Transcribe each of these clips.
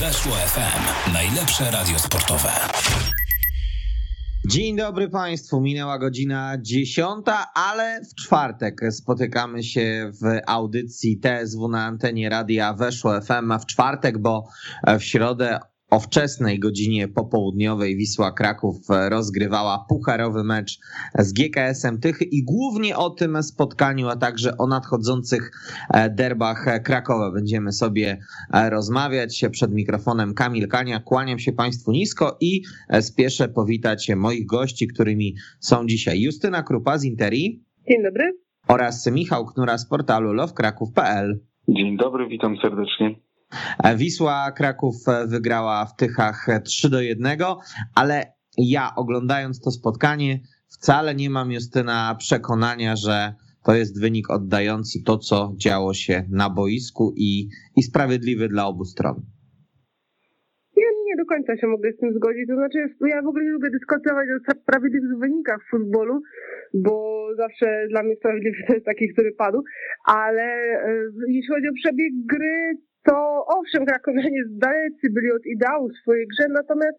Weszło FM. Najlepsze radio sportowe. Dzień dobry Państwu. Minęła godzina dziesiąta, ale w czwartek spotykamy się w audycji TSW na antenie radia Weszło FM, a w czwartek, bo w środę o wczesnej godzinie popołudniowej Wisła Kraków rozgrywała pucharowy mecz z GKS-em Tychy i głównie o tym spotkaniu, a także o nadchodzących derbach Krakowa będziemy sobie rozmawiać. Przed mikrofonem Kamil Kania, kłaniam się Państwu nisko i spieszę powitać moich gości, którymi są dzisiaj Justyna Krupa z Interi. Dzień dobry. Oraz Michał Knura z portalu lovekraków.pl. Dzień dobry, witam serdecznie. Wisła Kraków wygrała w Tychach 3 do 1, ale ja oglądając to spotkanie wcale nie mam Justyna przekonania, że to jest wynik oddający to, co działo się na boisku i, i sprawiedliwy dla obu stron. Ja nie do końca się mogę z tym zgodzić. To znaczy, ja w ogóle nie lubię dyskutować o sprawiedliwych wynikach w futbolu, bo zawsze dla mnie sprawiedliwy jest taki, który padł, ale jeśli chodzi o przebieg gry, to owszem, krakowianie dalecy byli od ideału swojej grze, natomiast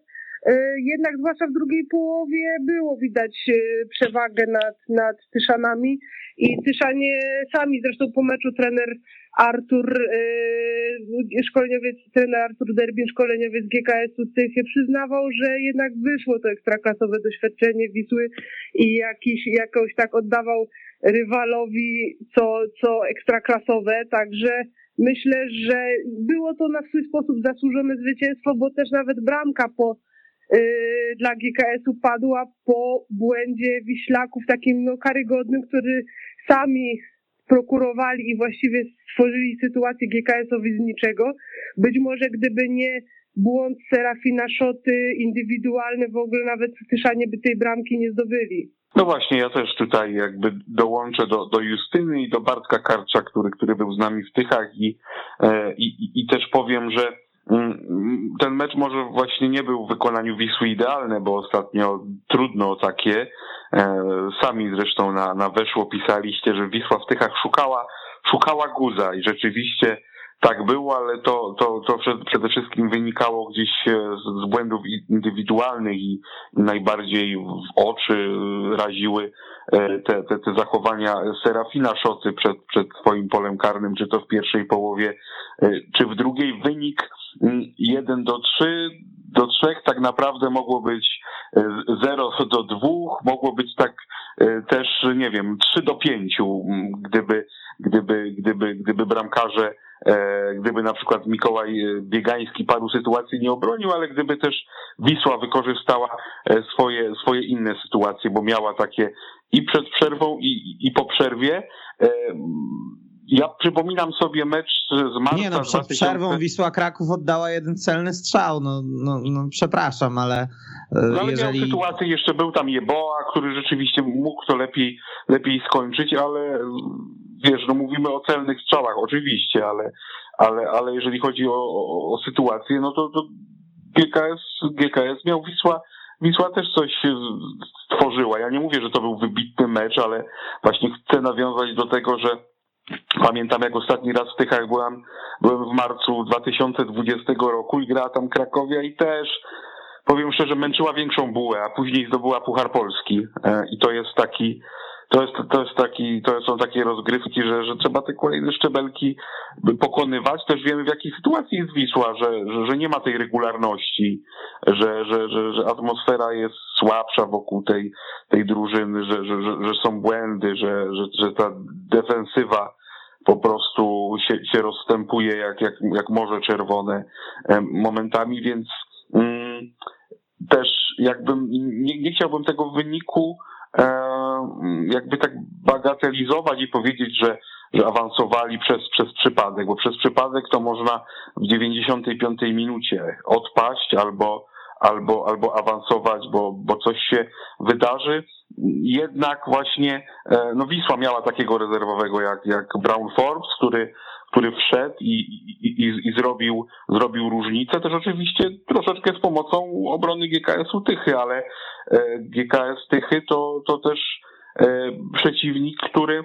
jednak zwłaszcza w drugiej połowie było widać przewagę nad, nad Tyszanami i Tyszanie sami, zresztą po meczu trener Artur, szkoleniowiec, trener Artur Derbin, szkoleniowiec GKS-u Tychy przyznawał, że jednak wyszło to ekstraklasowe doświadczenie Wisły i jakiś, jakoś tak oddawał rywalowi co, co ekstraklasowe, także myślę, że było to na swój sposób zasłużone zwycięstwo, bo też nawet bramka po yy, dla GKS-u padła po błędzie Wiślaków, takim no, karygodnym, który sami prokurowali i właściwie stworzyli sytuację GKS-owi z niczego. Być może gdyby nie błąd Serafina Szoty indywidualny, w ogóle nawet Tyszanie by tej bramki nie zdobyli. No właśnie, ja też tutaj jakby dołączę do, do Justyny i do Bartka Karcza, który, który był z nami w Tychach i, i, i też powiem, że ten mecz może właśnie nie był w wykonaniu Wisły idealny, bo ostatnio trudno o takie. Sami zresztą na, na weszło pisaliście, że Wisła w Tychach szukała, szukała guza i rzeczywiście tak było, ale to, to, to przede wszystkim wynikało gdzieś z błędów indywidualnych i najbardziej w oczy raziły te, te, te zachowania Serafina Szocy przed, przed swoim polem karnym, czy to w pierwszej połowie, czy w drugiej. Wynik 1 do 3 do 3 tak naprawdę mogło być 0 do 2, mogło być tak też, nie wiem, 3 do 5, gdyby, gdyby, gdyby, gdyby bramkarze gdyby na przykład Mikołaj Biegański paru sytuacji nie obronił, ale gdyby też Wisła wykorzystała swoje, swoje inne sytuacje, bo miała takie i przed przerwą, i, i po przerwie. Ja przypominam sobie mecz z marca Nie no, przed 2000... przerwą Wisła Kraków oddała jeden celny strzał, no, no, no przepraszam, ale no, ale jeżeli... miał sytuację, jeszcze był tam Jeboa, który rzeczywiście mógł to lepiej, lepiej skończyć, ale wiesz, no mówimy o celnych strzałach oczywiście, ale, ale, ale jeżeli chodzi o, o, o sytuację, no to, to GKS, GKS miał Wisła, Wisła też coś stworzyła. Ja nie mówię, że to był wybitny mecz, ale właśnie chcę nawiązać do tego, że pamiętam jak ostatni raz w Tychach byłem, byłem w marcu 2020 roku i grała tam Krakowia i też powiem szczerze, męczyła większą bułę, a później zdobyła Puchar Polski i to jest taki to jest, to jest taki, to są takie rozgrywki, że, że trzeba te kolejne szczebelki pokonywać. Też wiemy w jakiej sytuacji jest Wisła, że, że, że nie ma tej regularności, że, że, że, że atmosfera jest słabsza wokół tej, tej drużyny, że, że, że, że są błędy, że, że, że ta defensywa po prostu się, się rozstępuje jak, jak, jak morze czerwone momentami, więc mm, też jakbym nie, nie chciałbym tego wyniku jakby tak bagatelizować i powiedzieć, że, że awansowali przez, przez przypadek, bo przez przypadek to można w 95 minucie odpaść albo, albo, albo awansować, bo, bo coś się wydarzy. Jednak właśnie no Wisła miała takiego rezerwowego jak, jak Brown Forbes, który który wszedł i, i, i, i, zrobił, zrobił różnicę. Też oczywiście troszeczkę z pomocą obrony GKS-u Tychy, ale GKS Tychy to, to też przeciwnik, który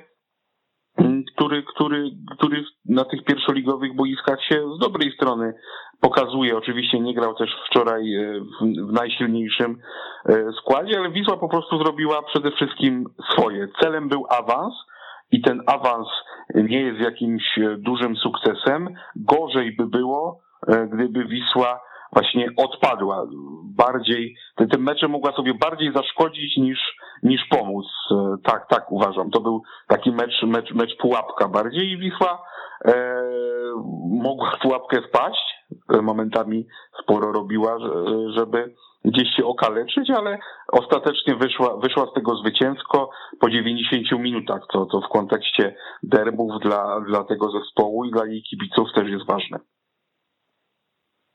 który, który, który na tych pierwszoligowych boiskach się z dobrej strony pokazuje. Oczywiście nie grał też wczoraj e, w, w najsilniejszym e, składzie, ale Wisła po prostu zrobiła przede wszystkim swoje. Celem był awans i ten awans nie jest jakimś dużym sukcesem. Gorzej by było, gdyby Wisła właśnie odpadła. Bardziej, tym, tym meczem mogła sobie bardziej zaszkodzić niż, niż pomóc. E, tak, tak uważam. To był taki mecz, mecz, mecz pułapka bardziej i Wisła e, mogła w pułapkę wpaść. Momentami sporo robiła, żeby gdzieś się okaleczyć, ale ostatecznie wyszła, wyszła z tego zwycięsko po 90 minutach, co, co w kontekście derbów dla, dla tego zespołu i dla jej kibiców też jest ważne.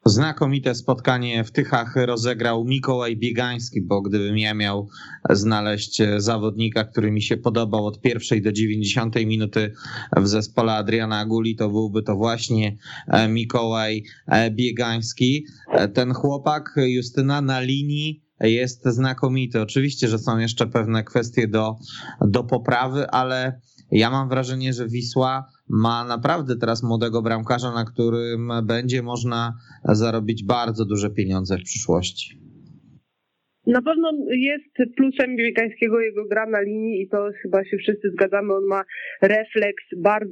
Znakomite spotkanie w Tychach rozegrał Mikołaj Biegański, bo gdybym ja miał znaleźć zawodnika, który mi się podobał od pierwszej do 90 minuty w zespole Adriana Guli, to byłby to właśnie e, Mikołaj e, Biegański. E, ten chłopak Justyna na linii jest znakomity. Oczywiście, że są jeszcze pewne kwestie do, do poprawy, ale ja mam wrażenie, że Wisła ma naprawdę teraz młodego bramkarza, na którym będzie można zarobić bardzo duże pieniądze w przyszłości. Na pewno jest plusem Biegańskiego jego gra na linii i to chyba się wszyscy zgadzamy. On ma refleks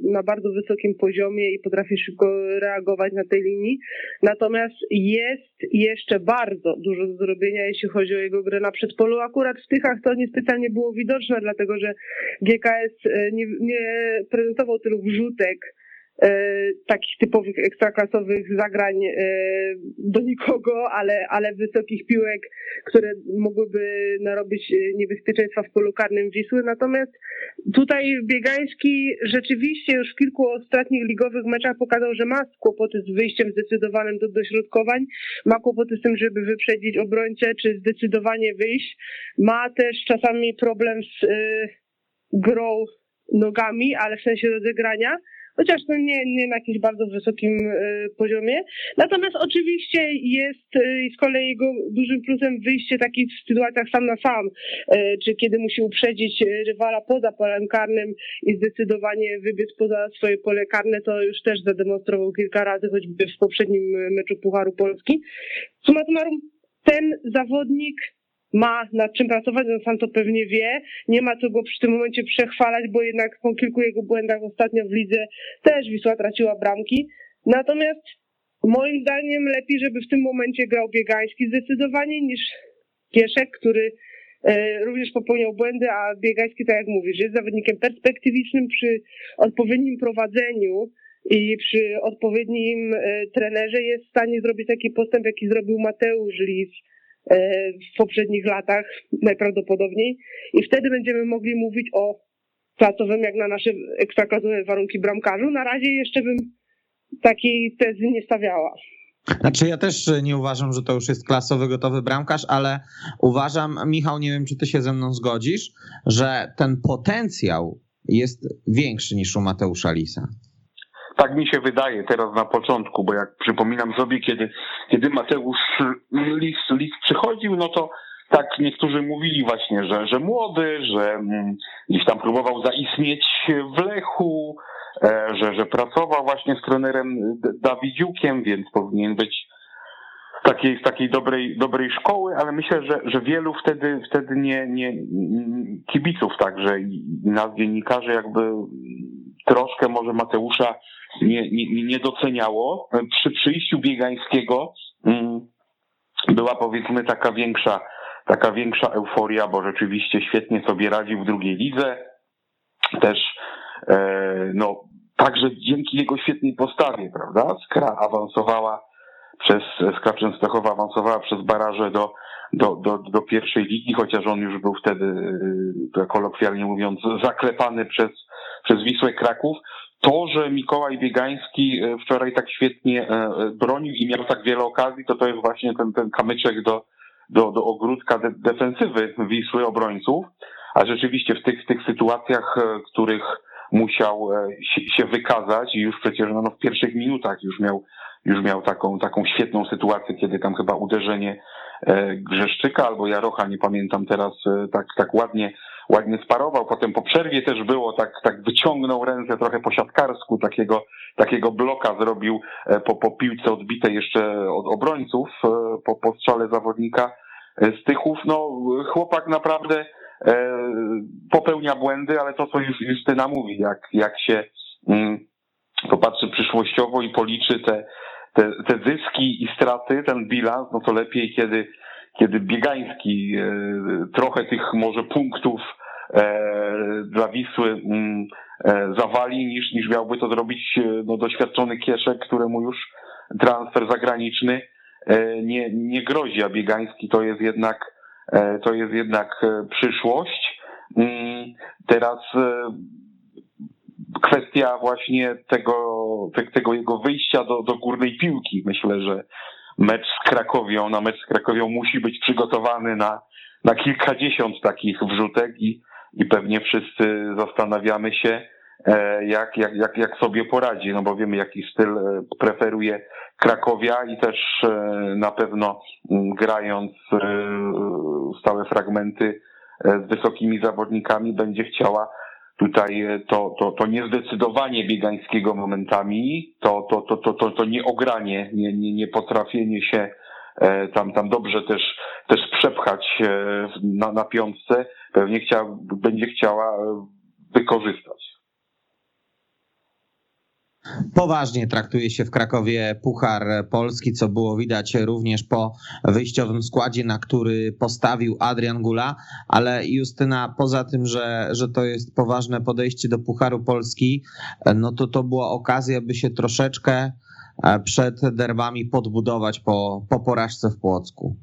na bardzo wysokim poziomie i potrafi szybko reagować na tej linii. Natomiast jest jeszcze bardzo dużo do zrobienia, jeśli chodzi o jego grę na przedpolu. Akurat w Tychach to niespecjalnie było widoczne, dlatego że GKS e, nie, nie prezentował tylu wrzutek takich typowych ekstraklasowych zagrań e, do nikogo, ale, ale wysokich piłek, które mogłyby narobić niebezpieczeństwa w polu karnym Wisły. Natomiast tutaj Biegański rzeczywiście już w kilku ostatnich ligowych meczach pokazał, że ma kłopoty z wyjściem zdecydowanym do dośrodkowań, ma kłopoty z tym, żeby wyprzedzić obrońcę, czy zdecydowanie wyjść. Ma też czasami problem z grą nogami, ale w sensie rozegrania chociaż to nie, nie na jakimś bardzo wysokim e, poziomie. Natomiast oczywiście jest e, z kolei jego dużym plusem wyjście takich w sytuacjach sam na sam, e, czy kiedy musi uprzedzić rywala poza polem karnym i zdecydowanie wybiec poza swoje pole karne, to już też zademonstrował kilka razy, choćby w poprzednim meczu Pucharu Polski. Summa summarum, ten zawodnik ma nad czym pracować, on sam to pewnie wie. Nie ma co go przy tym momencie przechwalać, bo jednak po kilku jego błędach ostatnio w lidze też Wisła traciła bramki. Natomiast moim zdaniem lepiej, żeby w tym momencie grał Biegański zdecydowanie niż Kieszek, który e, również popełniał błędy, a Biegański, tak jak mówisz, jest zawodnikiem perspektywicznym przy odpowiednim prowadzeniu i przy odpowiednim e, trenerze jest w stanie zrobić taki postęp, jaki zrobił Mateusz Lis w poprzednich latach najprawdopodobniej i wtedy będziemy mogli mówić o klasowym jak na nasze ekstraklasowe warunki bramkarzu. Na razie jeszcze bym takiej tezy nie stawiała. Znaczy ja też nie uważam, że to już jest klasowy, gotowy bramkarz, ale uważam, Michał, nie wiem, czy ty się ze mną zgodzisz, że ten potencjał jest większy niż u Mateusza Lisa. Tak mi się wydaje teraz na początku, bo jak przypominam sobie, kiedy, kiedy Mateusz Lis, Lis przychodził, no to tak niektórzy mówili właśnie, że, że młody, że mm, gdzieś tam próbował zaistnieć w Lechu, e, że, że pracował właśnie z trenerem Dawidziukiem, więc powinien być z takiej, z takiej dobrej, dobrej szkoły, ale myślę, że, że wielu wtedy, wtedy nie, nie, kibiców także i nas dziennikarzy jakby troszkę może Mateusza nie, nie, nie doceniało. Przy przyjściu Biegańskiego mm, była powiedzmy taka większa, taka większa euforia, bo rzeczywiście świetnie sobie radził w drugiej lidze. Też e, no, także dzięki jego świetnej postawie, prawda? Skra awansowała przez, Skra Częstochowa awansowała przez baraże do, do, do, do pierwszej ligi, chociaż on już był wtedy, e, kolokwialnie mówiąc, zaklepany przez, przez Wisłę Kraków to, że Mikołaj Biegański e, wczoraj tak świetnie e, bronił i miał tak wiele okazji, to to jest właśnie ten, ten kamyczek do, do, do ogródka de, defensywy Wisły obrońców, a rzeczywiście w tych, w tych sytuacjach, e, których musiał się, się wykazać i już przecież no, no, w pierwszych minutach już miał, już miał taką, taką świetną sytuację, kiedy tam chyba uderzenie Grzeszczyka albo Jarocha, nie pamiętam teraz tak, tak ładnie, ładnie sparował. Potem po przerwie też było, tak, tak wyciągnął ręce trochę po siatkarsku, takiego, takiego bloka zrobił po, po piłce odbitej jeszcze od obrońców, po, po strzale zawodnika z Tychów. No, chłopak naprawdę popełnia błędy, ale to, co już Justyna mówi, jak, jak się mm, popatrzy przyszłościowo i policzy te, te, te zyski i straty, ten bilans, no to lepiej, kiedy, kiedy Biegański e, trochę tych może punktów e, dla Wisły mm, e, zawali, niż, niż miałby to zrobić no, doświadczony Kieszek, któremu już transfer zagraniczny nie, nie grozi, a Biegański to jest jednak, to jest jednak przyszłość. Mm, teraz kwestia właśnie tego, tego jego wyjścia do, do górnej piłki. Myślę, że mecz z Krakowią, na mecz z Krakowią musi być przygotowany na, na kilkadziesiąt takich wrzutek i, i pewnie wszyscy zastanawiamy się, e, jak, jak, jak, jak sobie poradzi, no bo wiemy, jaki styl e, preferuje Krakowia i też e, na pewno grając stałe fragmenty z wysokimi zawodnikami będzie chciała Tutaj to, to, to niezdecydowanie biegańskiego momentami, to, to, to, to, to, to nieogranie, nie, nie, nie potrafienie się tam, tam dobrze też, też przepchać e, na, na piątce, pewnie chciała, będzie chciała wykorzystać. Poważnie traktuje się w Krakowie Puchar Polski, co było widać również po wyjściowym składzie, na który postawił Adrian Gula, ale Justyna, poza tym, że, że to jest poważne podejście do Pucharu Polski, no to to była okazja, by się troszeczkę e, przed derbami podbudować po, po porażce w Płocku.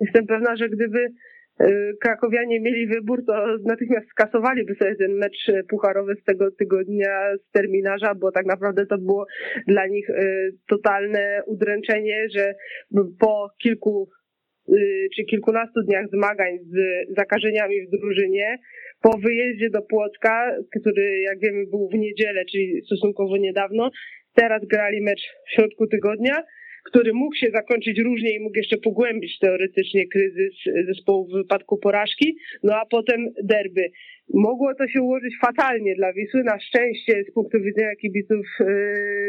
Jestem pewna, że gdyby Y, krakowianie mieli wybór, to natychmiast skasowaliby sobie ten mecz pucharowy z tego tygodnia z terminarza, bo tak naprawdę to było dla nich y, totalne udręczenie, że po kilku czy kilkunastu dniach zmagań z zakażeniami w drużynie, po wyjeździe do Płocka, który jak wiemy był w niedzielę, czyli stosunkowo niedawno, teraz grali mecz w środku tygodnia, który mógł się zakończyć różnie i mógł jeszcze pogłębić teoretycznie kryzys zespołu w wypadku porażki, no a potem derby. Mogło to się ułożyć fatalnie dla Wisły. Na szczęście z punktu widzenia kibiców yy,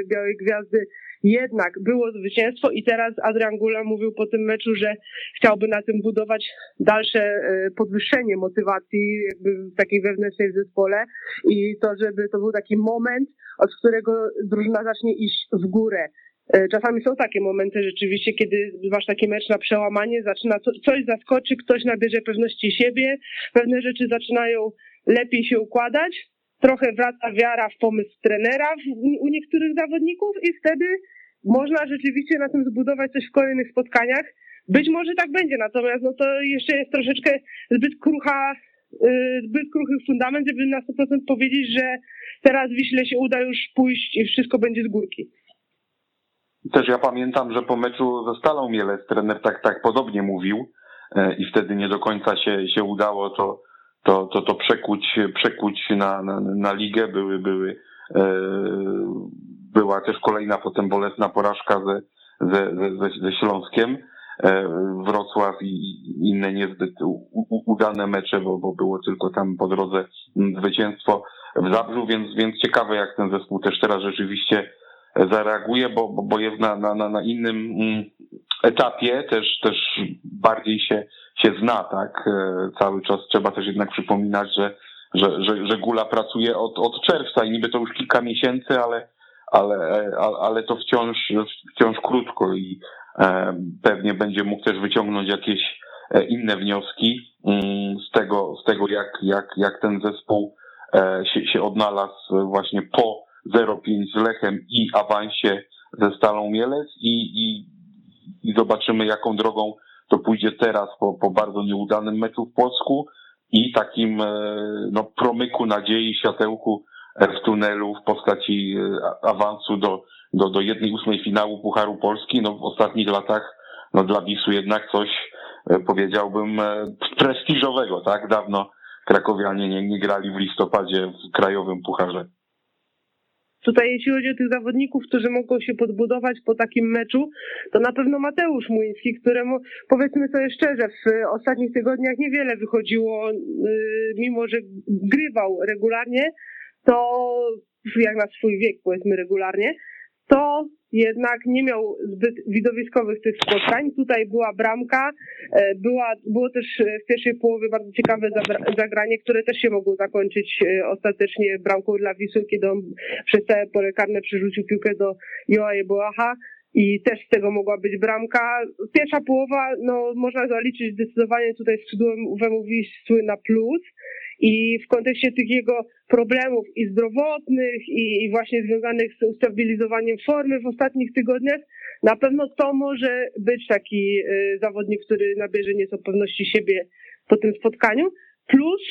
Białej Gwiazdy jednak było zwycięstwo i teraz Adrian Gula mówił po tym meczu, że chciałby na tym budować dalsze yy, podwyższenie motywacji jakby takiej wewnętrznej zespole i to, żeby to był taki moment, od którego drużyna zacznie iść w górę. E, czasami są takie momenty rzeczywiście, kiedy masz taki mecz na przełamanie, zaczyna coś zaskoczy, ktoś nabierze pewności siebie, pewne rzeczy zaczynają lepiej się układać, trochę wraca wiara w pomysł trenera u niektórych zawodników i wtedy można rzeczywiście na tym zbudować coś w kolejnych spotkaniach. Być może tak będzie, natomiast no to jeszcze jest troszeczkę zbyt krucha, y, zbyt kruchy fundament, żeby na 100% powiedzieć, że teraz Wiśle się uda już pójść i wszystko będzie z górki. Też ja pamiętam, że po meczu ze Stalą Mielec trener tak, tak podobnie mówił e, i wtedy nie do końca się, się udało to, to, to, to przekuć, przekuć na, na, na ligę. Były, były, e, była też kolejna potem bolesna porażka ze, ze, ze, ze Śląskiem. E, Wrocław i inne niezbyt udane mecze, bo, bo było tylko tam po drodze zwycięstwo w Zabrzu, więc, więc ciekawe jak ten zespół też teraz rzeczywiście zareaguje, bo, bo jest na, na, na innym mm, etapie, też, też bardziej się, się zna, tak? E, cały czas trzeba też jednak przypominać, że, że, że, że Gula pracuje od, od czerwca i niby to już kilka miesięcy, ale, ale, e, ale to wciąż, wciąż krótko i e, pewnie będzie mógł też wyciągnąć jakieś inne wnioski mm, z tego, z tego jak, jak, jak ten zespół się, się odnalazł właśnie po 0,5 z Lechem i awansie ze Stalą Mielec i, i, i zobaczymy jaką drogą to pójdzie teraz po, po bardzo nieudanym meczu w Polsku i takim e, no, promyku nadziei, światełku w tunelu w postaci e, awansu do, do, do jednej ósmej finału Pucharu Polski. No, w ostatnich latach no, dla Wisu jednak coś e, powiedziałbym prestiżowego, tak? Dawno krakowianie nie, nie grali w listopadzie w krajowym pucharze. Tutaj jeśli chodzi o tych zawodników, którzy mogą się podbudować po takim meczu, to na pewno Mateusz Młyński, któremu powiedzmy sobie szczerze, w ostatnich tygodniach niewiele wychodziło, y, mimo że grywał regularnie, to jak na swój wiek powiedzmy regularnie, to jednak nie miał zbyt widowiskowych tych spotkań. Tutaj była bramka, e, była, było też w pierwszej połowie bardzo ciekawe zagranie, które też się mogło zakończyć e, ostatecznie bramką dla Wisły, kiedy on przez całe pole karne przerzucił piłkę do Boacha i też z tego mogła być bramka. Pierwsza połowa, no można zaliczyć zdecydowanie tutaj skrzydłowemu Wisły na plus i w kontekście tych jego problemów i zdrowotnych i, i właśnie związanych z ustabilizowaniem formy w ostatnich tygodniach, na pewno to może być taki y, zawodnik, który nabierze nieco pewności siebie po tym spotkaniu, plus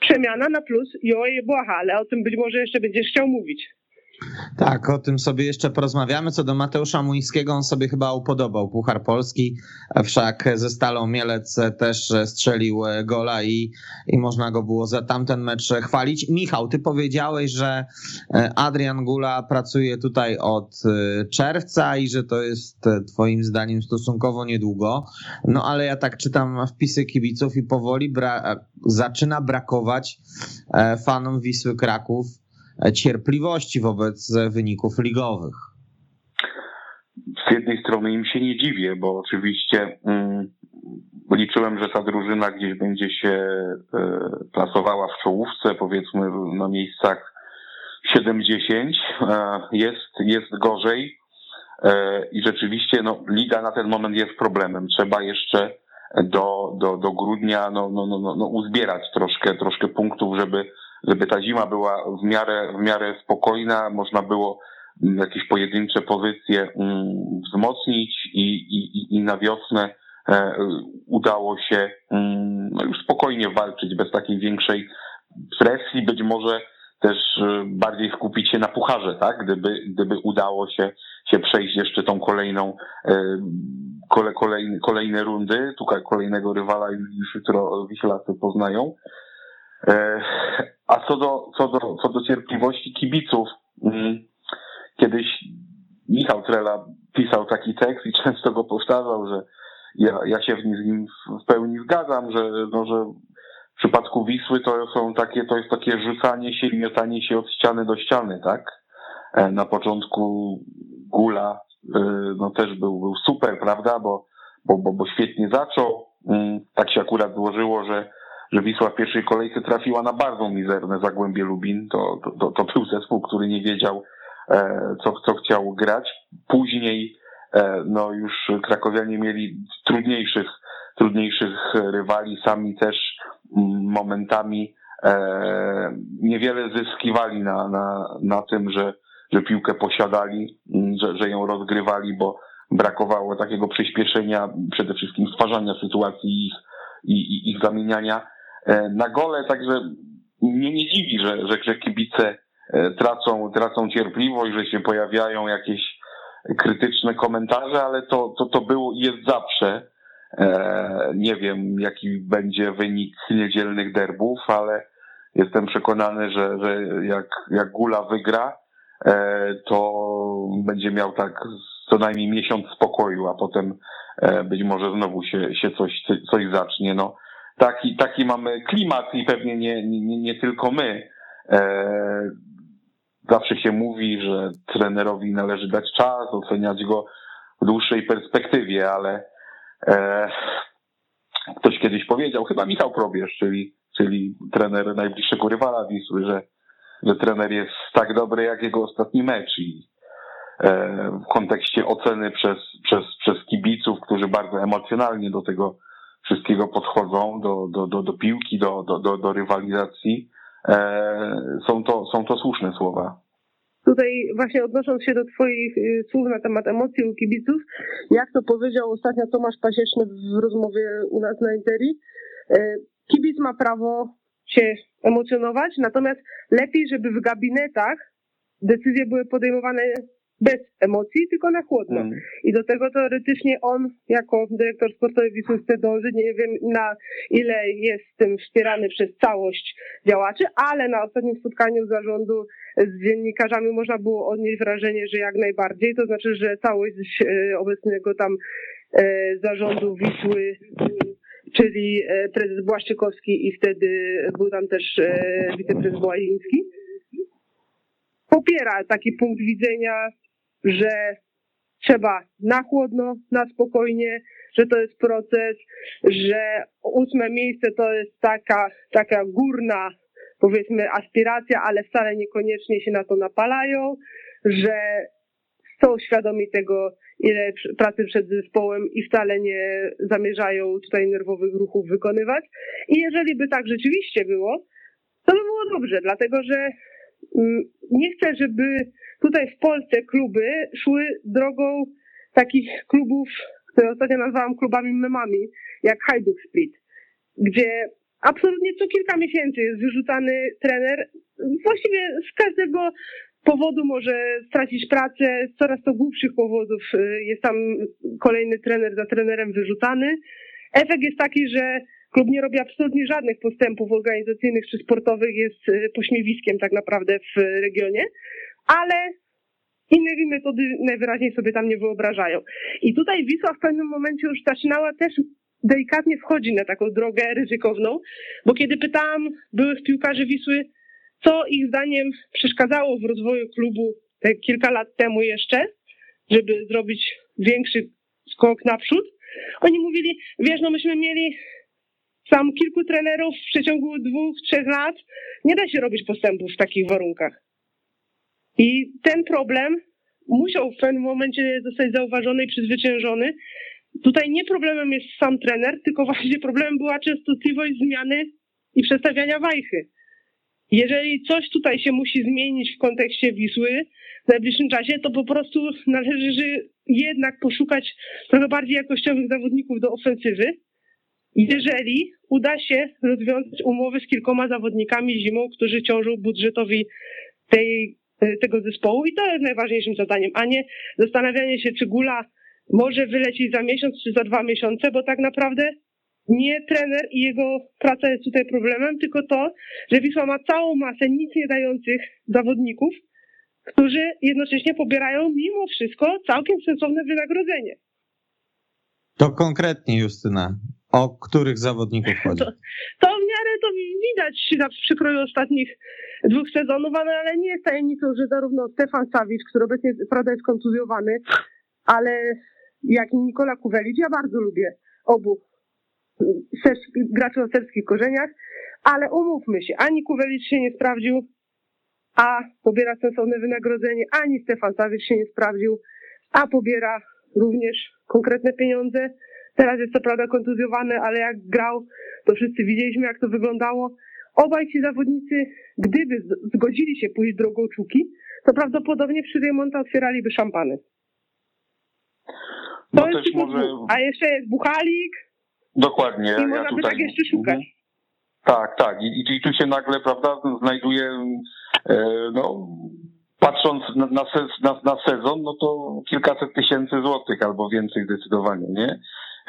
przemiana na plus Joe Błaha, ale o tym być może jeszcze będziesz chciał mówić. Tak, o tym sobie jeszcze porozmawiamy. Co do Mateusza Muńskiego, on sobie chyba upodobał Puchar Polski, wszak ze Stalą Mielec też strzelił gola i, i można go było za tamten mecz chwalić. Michał, ty powiedziałeś, że Adrian Gula pracuje tutaj od czerwca i że to jest twoim zdaniem stosunkowo niedługo. No ale ja tak czytam wpisy kibiców i powoli bra zaczyna brakować fanom Wisły Kraków cierpliwości wobec wyników ligowych. Z jednej strony im się nie dziwię, bo oczywiście mm, liczyłem, że ta drużyna gdzieś będzie się e, plasowała w czołówce, powiedzmy na miejscach 7-10. E, jest, jest gorzej e, i rzeczywiście no, liga na ten moment jest problemem. Trzeba jeszcze do, do, do grudnia no, no, no, no, uzbierać troszkę, troszkę punktów, żeby żeby ta zima była w miarę, w miarę spokojna, można było mm, jakieś pojedyncze pozycje mm, wzmocnić i, i, i na wiosnę e, udało się mm, no już spokojnie walczyć bez takiej większej presji, być może też e, bardziej skupić się na pucharze, tak? Gdyby, gdyby udało się, się przejść jeszcze tą kolejną, e, kole, kolejne, kolejne rundy, tutaj kolejnego rywala już jutro Wiślacy poznają. E, a co do, co do, co do cierpliwości kibiców, mm, kiedyś Michał Trela pisał taki tekst i często go powtarzał, że ja, ja się w nim, w pełni zgadzam, że, no, że w przypadku Wisły to są takie, to jest takie rzucanie się i miotanie się od ściany do ściany, tak? E, na początku Gula e, no też był, był super, prawda? Bo, bo, bo, bo świetnie zaczął. Mm, tak się akurat złożyło, że że Wisła w pierwszej kolejce trafiła na bardzo mizerne Zagłębie Lubin. To, to, to był zespół, który nie wiedział, e, co, co chciał grać. Później e, no już krakowianie mieli trudniejszych, trudniejszych rywali, sami też mm, momentami e, niewiele zyskiwali na, na, na tym, że, że piłkę posiadali, mm, że, że ją rozgrywali, bo brakowało takiego przyspieszenia, przede wszystkim stwarzania sytuacji ich i, i ich zamieniania. E, na gole, także mnie nie dziwi, że, że, że kibice e, tracą, tracą cierpliwość, że się pojawiają jakieś krytyczne komentarze, ale to, to, to było i jest zawsze. E, nie wiem, jaki będzie wynik niedzielnych derbów, ale jestem przekonany, że, że jak, jak Gula wygra, to będzie miał tak co najmniej miesiąc spokoju, a potem być może znowu się, się coś, coś zacznie. No, taki, taki mamy klimat i pewnie nie, nie, nie tylko my. E, zawsze się mówi, że trenerowi należy dać czas, oceniać go w dłuższej perspektywie, ale e, ktoś kiedyś powiedział, chyba Michał Probierz, czyli, czyli trener najbliższego rywala Wisły, że, że trener jest tak dobry jak jego ostatni mecz i e, w kontekście oceny przez, przez, przez kibiców, którzy bardzo emocjonalnie do tego wszystkiego podchodzą, do, do, do, do piłki, do, do, do, do rywalizacji, e, są, to, są to słuszne słowa. Tutaj właśnie odnosząc się do Twoich y, słów na temat emocji u kibiców, jak to powiedział ostatnio Tomasz Pasieczny w rozmowie u nas na Interi, e, kibic ma prawo się emocjonować, natomiast lepiej, żeby w gabinetach decyzje były podejmowane bez emocji, tylko na chłodno. Mm. I do tego teoretycznie on, jako dyrektor sportowy Wisły chce dążyć, nie wiem na ile jest tym wspierany przez całość działaczy, ale na ostatnim spotkaniu zarządu z dziennikarzami można było odnieść wrażenie, że jak najbardziej, to znaczy, że całość e, obecnego tam e, zarządu Wisły czyli e, prezes Błaszczykowski i wtedy był tam też wiceprezes Łaziński, popiera taki punkt widzenia, że trzeba na chłodno, na spokojnie, że to jest proces, że ósme miejsce to jest taka, taka górna, powiedzmy, aspiracja, ale wcale niekoniecznie się na to napalają, że są świadomi tego, ile pracy przed zespołem i wcale nie zamierzają tutaj nerwowych ruchów wykonywać. I jeżeli by tak rzeczywiście było, to by było dobrze, dlatego że mm, nie chcę, żeby tutaj w Polsce kluby szły drogą takich klubów, które ostatnio nazwałam klubami memami, jak Hajduk Split, gdzie absolutnie co kilka miesięcy jest wyrzucany trener, właściwie z każdego powodu może stracić pracę, z coraz to głupszych powodów y, jest tam kolejny trener za trenerem wyrzucany. Efekt jest taki, że klub nie robi absolutnie żadnych postępów organizacyjnych czy sportowych, jest y, pośmiewiskiem tak naprawdę w regionie, ale inne metody najwyraźniej sobie tam nie wyobrażają. I tutaj Wisła w pewnym momencie już zaczynała też delikatnie wchodzić na taką drogę ryzykowną, bo kiedy pytałam byłych piłkarzy Wisły, co ich zdaniem przeszkadzało w rozwoju klubu te kilka lat temu jeszcze, żeby zrobić większy skok naprzód. Oni mówili, wiesz, no myśmy mieli sam kilku trenerów w przeciągu dwóch, trzech lat. Nie da się robić postępów w takich warunkach. I ten problem musiał w pewnym momencie zostać zauważony i przezwyciężony. Tutaj nie problemem jest sam trener, tylko właśnie problemem była częstotliwość zmiany i przestawiania wajchy. Jeżeli coś tutaj się musi zmienić w kontekście Wisły w najbliższym czasie, to po prostu należy jednak poszukać trochę bardziej jakościowych zawodników do ofensywy. Jeżeli uda się rozwiązać umowy z kilkoma zawodnikami zimą, którzy ciążą budżetowi tej, tego zespołu i to jest najważniejszym zadaniem, a nie zastanawianie się, czy Gula może wylecieć za miesiąc czy za dwa miesiące, bo tak naprawdę nie trener i jego praca jest tutaj problemem, tylko to, że Wisła ma całą masę nic nie dających zawodników, którzy jednocześnie pobierają mimo wszystko całkiem sensowne wynagrodzenie. To konkretnie, Justyna, o których zawodników chodzi? To, to w miarę to widać na przykroju ostatnich dwóch sezonów, ale, ale nie jest tajemnicą, że zarówno Stefan Sawicz, który obecnie prawda jest kontuzjowany, ale jak i Nikola Kuwelicz, ja bardzo lubię obu graczy o serbskich korzeniach, ale umówmy się, ani Kuwelicz się nie sprawdził, a pobiera sensowne wynagrodzenie, ani Stefan Sawicz się nie sprawdził, a pobiera również konkretne pieniądze. Teraz jest co prawda kontuzjowany, ale jak grał, to wszyscy widzieliśmy, jak to wyglądało. Obaj ci zawodnicy, gdyby zgodzili się pójść drogą Czuki, to prawdopodobnie przy remonta otwieraliby szampany. To no jest może... A jeszcze jest Buchalik, Dokładnie. I można ja tutaj... tak jeszcze szukać. Mhm. Tak, tak. I, i, tu się nagle, prawda, znajduje, e, no, patrząc na, na, na, na, sezon, no to kilkaset tysięcy złotych albo więcej zdecydowanie, nie?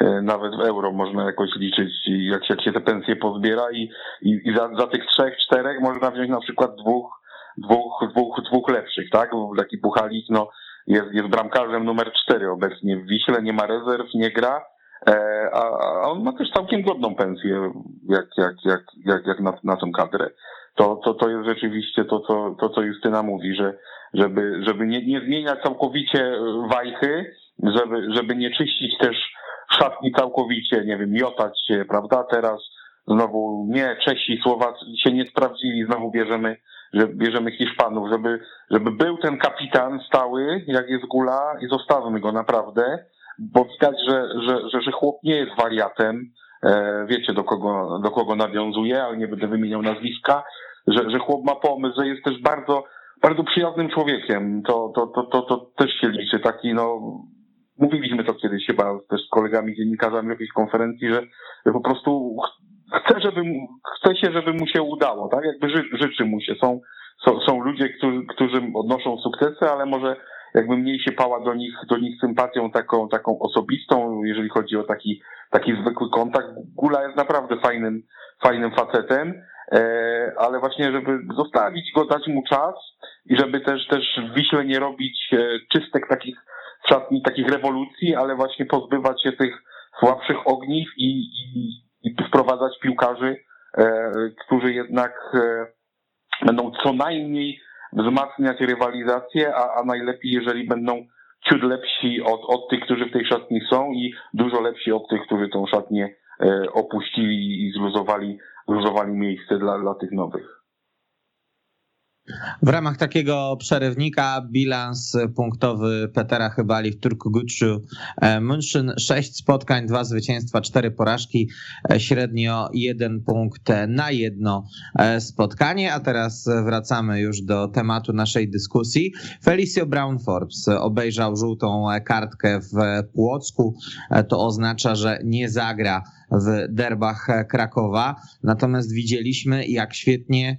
E, nawet w euro można jakoś liczyć, jak jak się te pensje pozbiera i, i, i za, za tych trzech, czterech można wziąć na przykład dwóch, dwóch, dwóch, dwóch lepszych, tak? Bo taki Puchalik, no, jest, jest bramkarzem numer cztery obecnie w Wiśle, nie ma rezerw, nie gra, E, a, on ma też całkiem godną pensję, jak, jak, jak, jak, jak na, na tą kadrę. To, to, to jest rzeczywiście to, to, to, co Justyna mówi, że żeby, żeby nie, nie zmieniać całkowicie wajchy, żeby, żeby nie czyścić też szatni całkowicie, nie wiem, miotać się, prawda? Teraz znowu nie, Czesi, Słowacy się nie sprawdzili, znowu bierzemy, że bierzemy Hiszpanów, żeby, żeby był ten kapitan stały, jak jest Gula i zostawmy go naprawdę bo widać, że, że, że, że chłop nie jest wariatem, e, wiecie do kogo, do kogo nawiązuje, ale nie będę wymieniał nazwiska, że, że chłop ma pomysł, że jest też bardzo, bardzo przyjaznym człowiekiem. To, to, to, to, to też się liczy. Taki, no, mówiliśmy to kiedyś chyba też z kolegami dziennikarzami w jakiejś konferencji, że, że po prostu chce, żeby, chce się, żeby mu się udało, tak? Jakby ży, życzy mu się. Są, są, są ludzie, którzy, którzy odnoszą sukcesy, ale może jakby mniej się pała do nich, do nich sympatią taką, taką osobistą, jeżeli chodzi o taki, taki zwykły kontakt. Gula jest naprawdę fajnym, fajnym facetem, e, ale właśnie, żeby zostawić go, dać mu czas i żeby też, też w Wiśle nie robić e, czystek takich szatni, takich rewolucji, ale właśnie pozbywać się tych słabszych ogniw i, i, i wprowadzać piłkarzy, e, którzy jednak będą co najmniej wzmacniać rywalizację, a, a najlepiej, jeżeli będą ciut lepsi od, od tych, którzy w tej szatni są i dużo lepsi od tych, którzy tą szatnię e, opuścili i zluzowali, zluzowali miejsce dla, dla tych nowych. W ramach takiego przerywnika bilans punktowy Petera Chybali w Turkuguczu e, München. Sześć spotkań, dwa zwycięstwa, cztery porażki, e, średnio jeden punkt na jedno e, spotkanie. A teraz wracamy już do tematu naszej dyskusji. Felicio Brown Forbes obejrzał żółtą kartkę w Płocku. To oznacza, że nie zagra w derbach Krakowa. Natomiast widzieliśmy, jak świetnie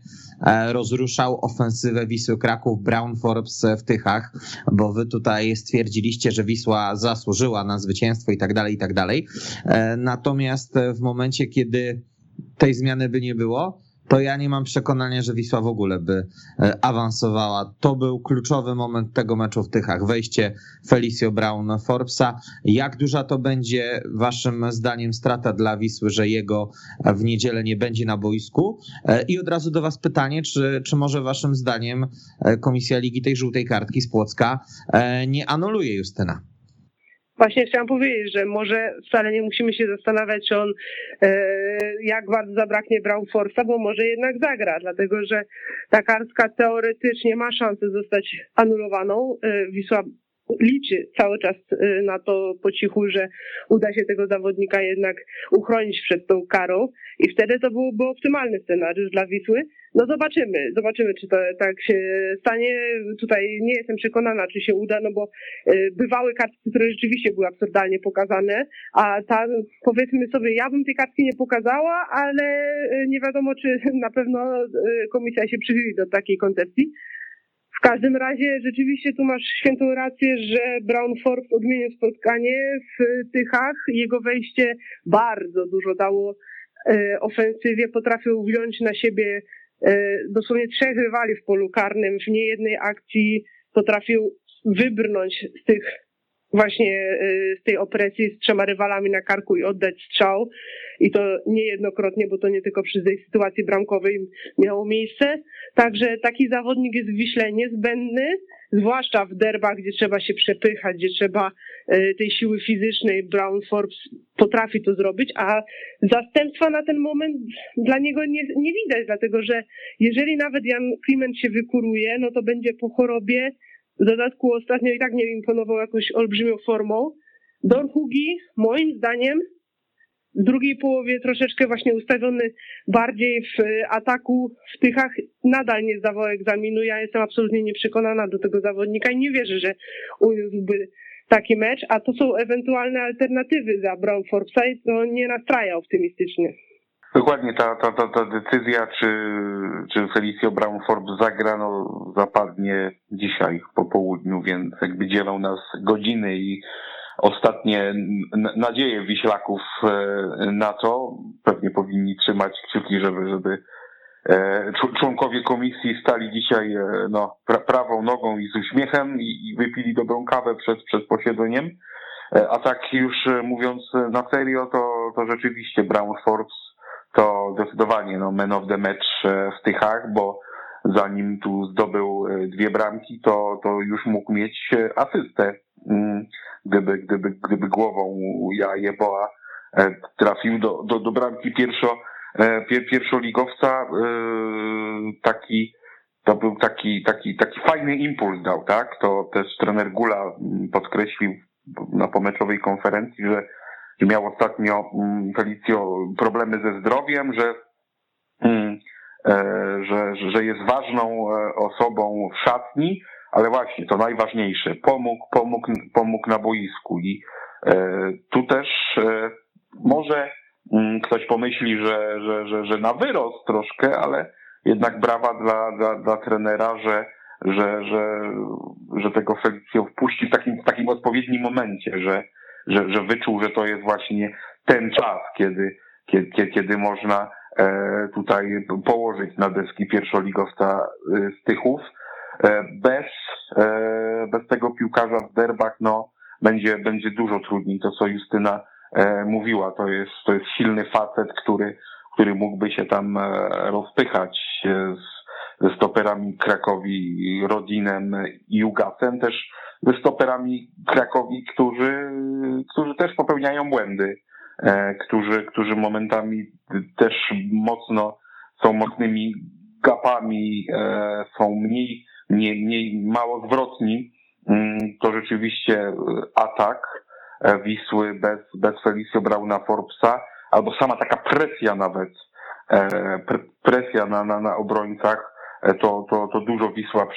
rozruszał ofensywę Wisły Kraków Brown Forbes w Tychach, bo wy tutaj stwierdziliście, że Wisła zasłużyła na zwycięstwo i tak dalej, i tak dalej. E, natomiast w momencie, kiedy tej zmiany by nie było, to ja nie mam przekonania, że Wisła w ogóle by e, awansowała. To był kluczowy moment tego meczu w Tychach. Wejście Felicio Brown Forbesa. Jak duża to będzie waszym zdaniem strata dla Wisły, że jego w niedzielę nie będzie na boisku? E, I od razu do was pytanie, czy, czy może waszym zdaniem e, Komisja Ligi tej żółtej kartki z Płocka nie anuluje Justyna? Właśnie chciałam powiedzieć, że może wcale nie musimy się zastanawiać, on e, jak bardzo zabraknie Brown Force'a, bo może jednak zagra, dlatego że ta kartka teoretycznie ma szansę zostać anulowaną. E, Wisła liczy cały czas e, na to po cichu, że uda się tego zawodnika jednak uchronić przed tą karą i wtedy to byłby optymalny scenariusz dla Wisły. No zobaczymy, zobaczymy, czy to tak się stanie. Tutaj nie jestem przekonana, czy się uda, no bo y, bywały kartki, które rzeczywiście były absurdalnie pokazane, a ta, powiedzmy sobie, ja bym tej kartki nie pokazała, ale y, nie wiadomo, czy na pewno y, komisja się przychyli do takiej koncepcji. W każdym razie rzeczywiście tu masz świętą rację, że Brown Forbes odmienił spotkanie w Tychach. Jego wejście bardzo dużo dało ofensywie, potrafił wziąć na siebie E, dosłownie trzech rywali w polu karnym w niejednej akcji potrafił wybrnąć z tych właśnie e, z tej opresji z trzema rywalami na karku i oddać strzał. I to niejednokrotnie, bo to nie tylko przy tej sytuacji bramkowej miało miejsce. Także taki zawodnik jest w Wiśle niezbędny zwłaszcza w derbach, gdzie trzeba się przepychać, gdzie trzeba e, tej siły fizycznej. Brown Forbes potrafi to zrobić, a zastępstwa na ten moment dla niego nie, nie widać, dlatego że jeżeli nawet Jan Kliment się wykuruje, no to będzie po chorobie. W dodatku ostatnio i tak nie imponował jakąś olbrzymią formą. Don Hugi, moim zdaniem, w drugiej połowie troszeczkę właśnie ustawiony bardziej w ataku w Tychach nadal nie zdawał egzaminu. Ja jestem absolutnie nieprzekonana do tego zawodnika i nie wierzę, że uniósłby taki mecz, a to są ewentualne alternatywy za Brown i to nie nastraja optymistycznie. Dokładnie, ta, ta, ta, ta decyzja, czy, czy Felicio Brown Forbes zagra, no, zapadnie dzisiaj po południu, więc jakby dzielą nas godziny i ostatnie nadzieje Wiślaków e, na to. Pewnie powinni trzymać kciuki, żeby, żeby e, członkowie komisji stali dzisiaj e, no, prawą nogą i z uśmiechem i, wypili dobrą kawę przed, przed posiedzeniem. A tak już mówiąc na serio, to, to rzeczywiście Brown Forbes to zdecydowanie no, man of the match w Tychach, bo zanim tu zdobył dwie bramki, to, to już mógł mieć asystę mm, gdyby, gdyby, gdyby głową ja Jeboa e, trafił do, do, do bramki pierwszo, e, pierwszoligowca, e, taki, to był taki, taki, taki fajny impuls dał, tak? To też trener Gula podkreślił na pomeczowej konferencji, że miał ostatnio Felicjo problemy ze zdrowiem, że, że, że jest ważną osobą w szatni, ale właśnie to najważniejsze, pomógł, pomógł, pomógł na boisku. I e, tu też e, może mm, ktoś pomyśli, że, że, że, że na wyrost troszkę, ale jednak brawa dla, dla, dla trenera, że, że, że, że tego Felicjo wpuści w takim, w takim odpowiednim momencie, że, że, że wyczuł, że to jest właśnie ten czas, kiedy, kiedy, kiedy można e, tutaj położyć na deski pierwszoligowca e, Stychów. E, bez, bez tego piłkarza w derbach, no, będzie, będzie dużo trudniej. To, co Justyna mówiła, to jest, to jest silny facet, który, który mógłby się tam rozpychać z, stoperami Krakowi, Rodinem i Jugasem, też stoperami Krakowi, którzy, którzy też popełniają błędy, e, którzy, którzy momentami też mocno są mocnymi gapami, e, są mniej, mniej, mniej mało zwrotni. Mm, to rzeczywiście atak e, Wisły bez, bez Felicio Brauna Forbesa, albo sama taka presja nawet, presja na, na, na obrońcach, to, to, to dużo Wisła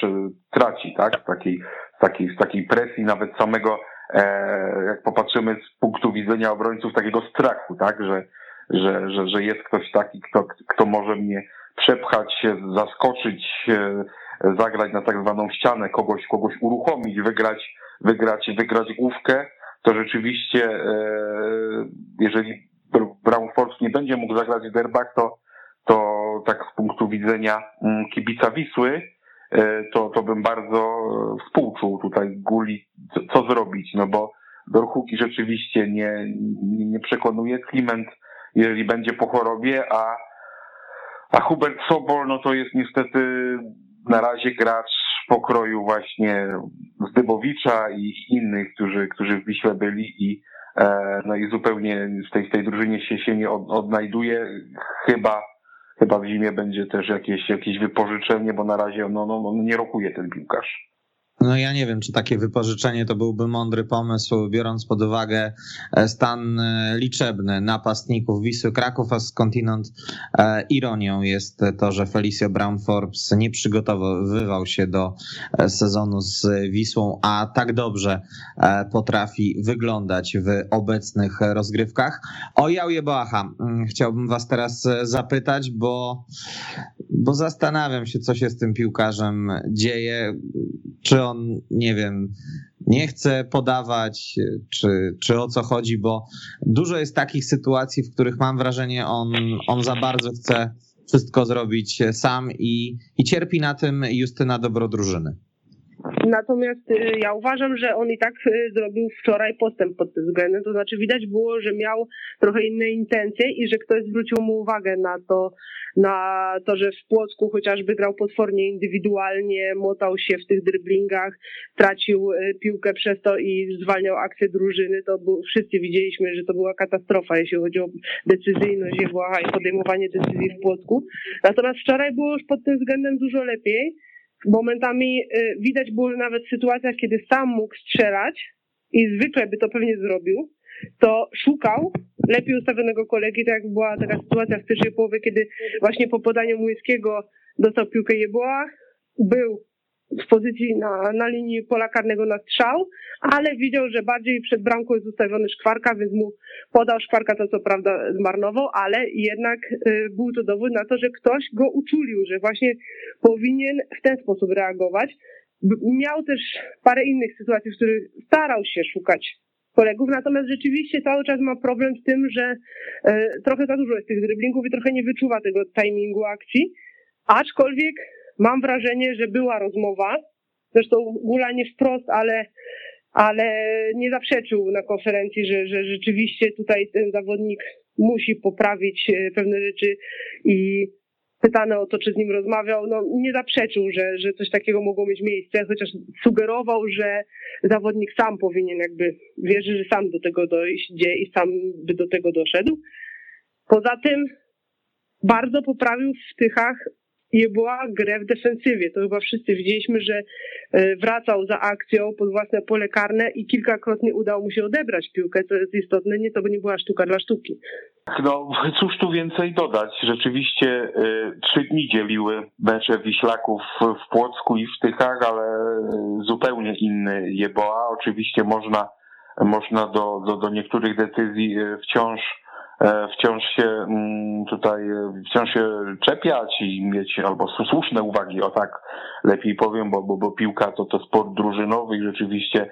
traci, tak? Z takiej, z takiej, z takiej presji, nawet samego, e, jak popatrzymy z punktu widzenia obrońców, takiego strachu, tak? Że, że, że, że jest ktoś taki, kto, kto może mnie przepchać, zaskoczyć, e, zagrać na tak zwaną ścianę, kogoś, kogoś uruchomić, wygrać, wygrać, wygrać główkę, to rzeczywiście, e, jeżeli Brown Force nie będzie mógł zagrać w derbach, to to tak z punktu widzenia mm, kibica Wisły, e, to, to bym bardzo współczuł tutaj Guli, co, co zrobić, no bo Dorhuki rzeczywiście nie, nie przekonuje. Kliment, jeżeli będzie po chorobie, a, a Hubert Sobol, no to jest niestety na razie gracz pokroju właśnie Zdybowicza i innych, którzy, którzy w Wiśle byli i e, no i zupełnie w tej, w tej drużynie się, się nie odnajduje. Chyba chyba w zimie będzie też jakieś, jakieś wypożyczenie, bo na razie no, no, no nie rokuje ten piłkarz. No ja nie wiem, czy takie wypożyczenie to byłby mądry pomysł, biorąc pod uwagę e, stan e, liczebny napastników Wisły Kraków, a skądinąd e, ironią jest to, że Felicio Brown Forbes nie przygotowywał się do sezonu z Wisłą, a tak dobrze potrafi wyglądać w obecnych rozgrywkach. O Jauje Boacha mm, chciałbym was teraz zapytać, bo, bo zastanawiam się, co się z tym piłkarzem dzieje. Czy on, nie wiem, nie chce podawać, czy, czy o co chodzi, bo dużo jest takich sytuacji, w których mam wrażenie, on, on za bardzo chce wszystko zrobić sam i, i cierpi na tym Justyna dobro drużyny. Natomiast y, ja uważam, że on i tak y, zrobił wczoraj postęp pod tym względem. To znaczy widać było, że miał trochę inne intencje i że ktoś zwrócił mu uwagę na to, na to, że w Płocku chociażby grał potwornie indywidualnie, motał się w tych dryblingach, tracił y, piłkę przez to i zwalniał akcję drużyny. To był, wszyscy widzieliśmy, że to była katastrofa, jeśli chodzi o decyzyjność Jewłacha i podejmowanie decyzji w Płocku. Natomiast wczoraj było już pod tym względem dużo lepiej momentami y, widać było nawet w sytuacjach, kiedy sam mógł strzelać i zwykle by to pewnie zrobił, to szukał lepiej ustawionego kolegi, tak jak była taka sytuacja w pierwszej połowie, kiedy właśnie po podaniu Młyńskiego dostał piłkę Jeboa, był w pozycji na, na linii pola karnego na strzał, ale widział, że bardziej przed bramką jest ustawiony Szkwarka, więc mu podał Szkwarka, to co prawda zmarnował, ale jednak y, był to dowód na to, że ktoś go uczulił, że właśnie powinien w ten sposób reagować. Miał też parę innych sytuacji, w których starał się szukać kolegów, natomiast rzeczywiście cały czas ma problem z tym, że y, trochę za dużo jest tych driblingów i trochę nie wyczuwa tego timingu akcji, aczkolwiek mam wrażenie, że była rozmowa, zresztą Gula nie wprost, ale, ale nie zaprzeczył na konferencji, że, że rzeczywiście tutaj ten zawodnik musi poprawić e, pewne rzeczy i pytany o to, czy z nim rozmawiał, no nie zaprzeczył, że, że coś takiego mogło mieć miejsce, chociaż sugerował, że zawodnik sam powinien jakby, wierzy, że sam do tego dojdzie i sam by do tego doszedł. Poza tym bardzo poprawił w Tychach była grę w defensywie. To chyba wszyscy widzieliśmy, że e, wracał za akcją pod własne pole karne i kilkakrotnie udało mu się odebrać piłkę, co jest istotne, nie to by nie była sztuka dla sztuki. No cóż tu więcej dodać. Rzeczywiście y, trzy dni dzieliły mecze Wiślaków w Płocku i w Tychach, ale zupełnie inny Jeboa. Oczywiście można, można do, do, do niektórych decyzji wciąż e, wciąż się mm, tutaj, wciąż się czepiać i mieć albo słuszne uwagi, o tak lepiej powiem, bo, bo, bo piłka to, to sport drużynowy i rzeczywiście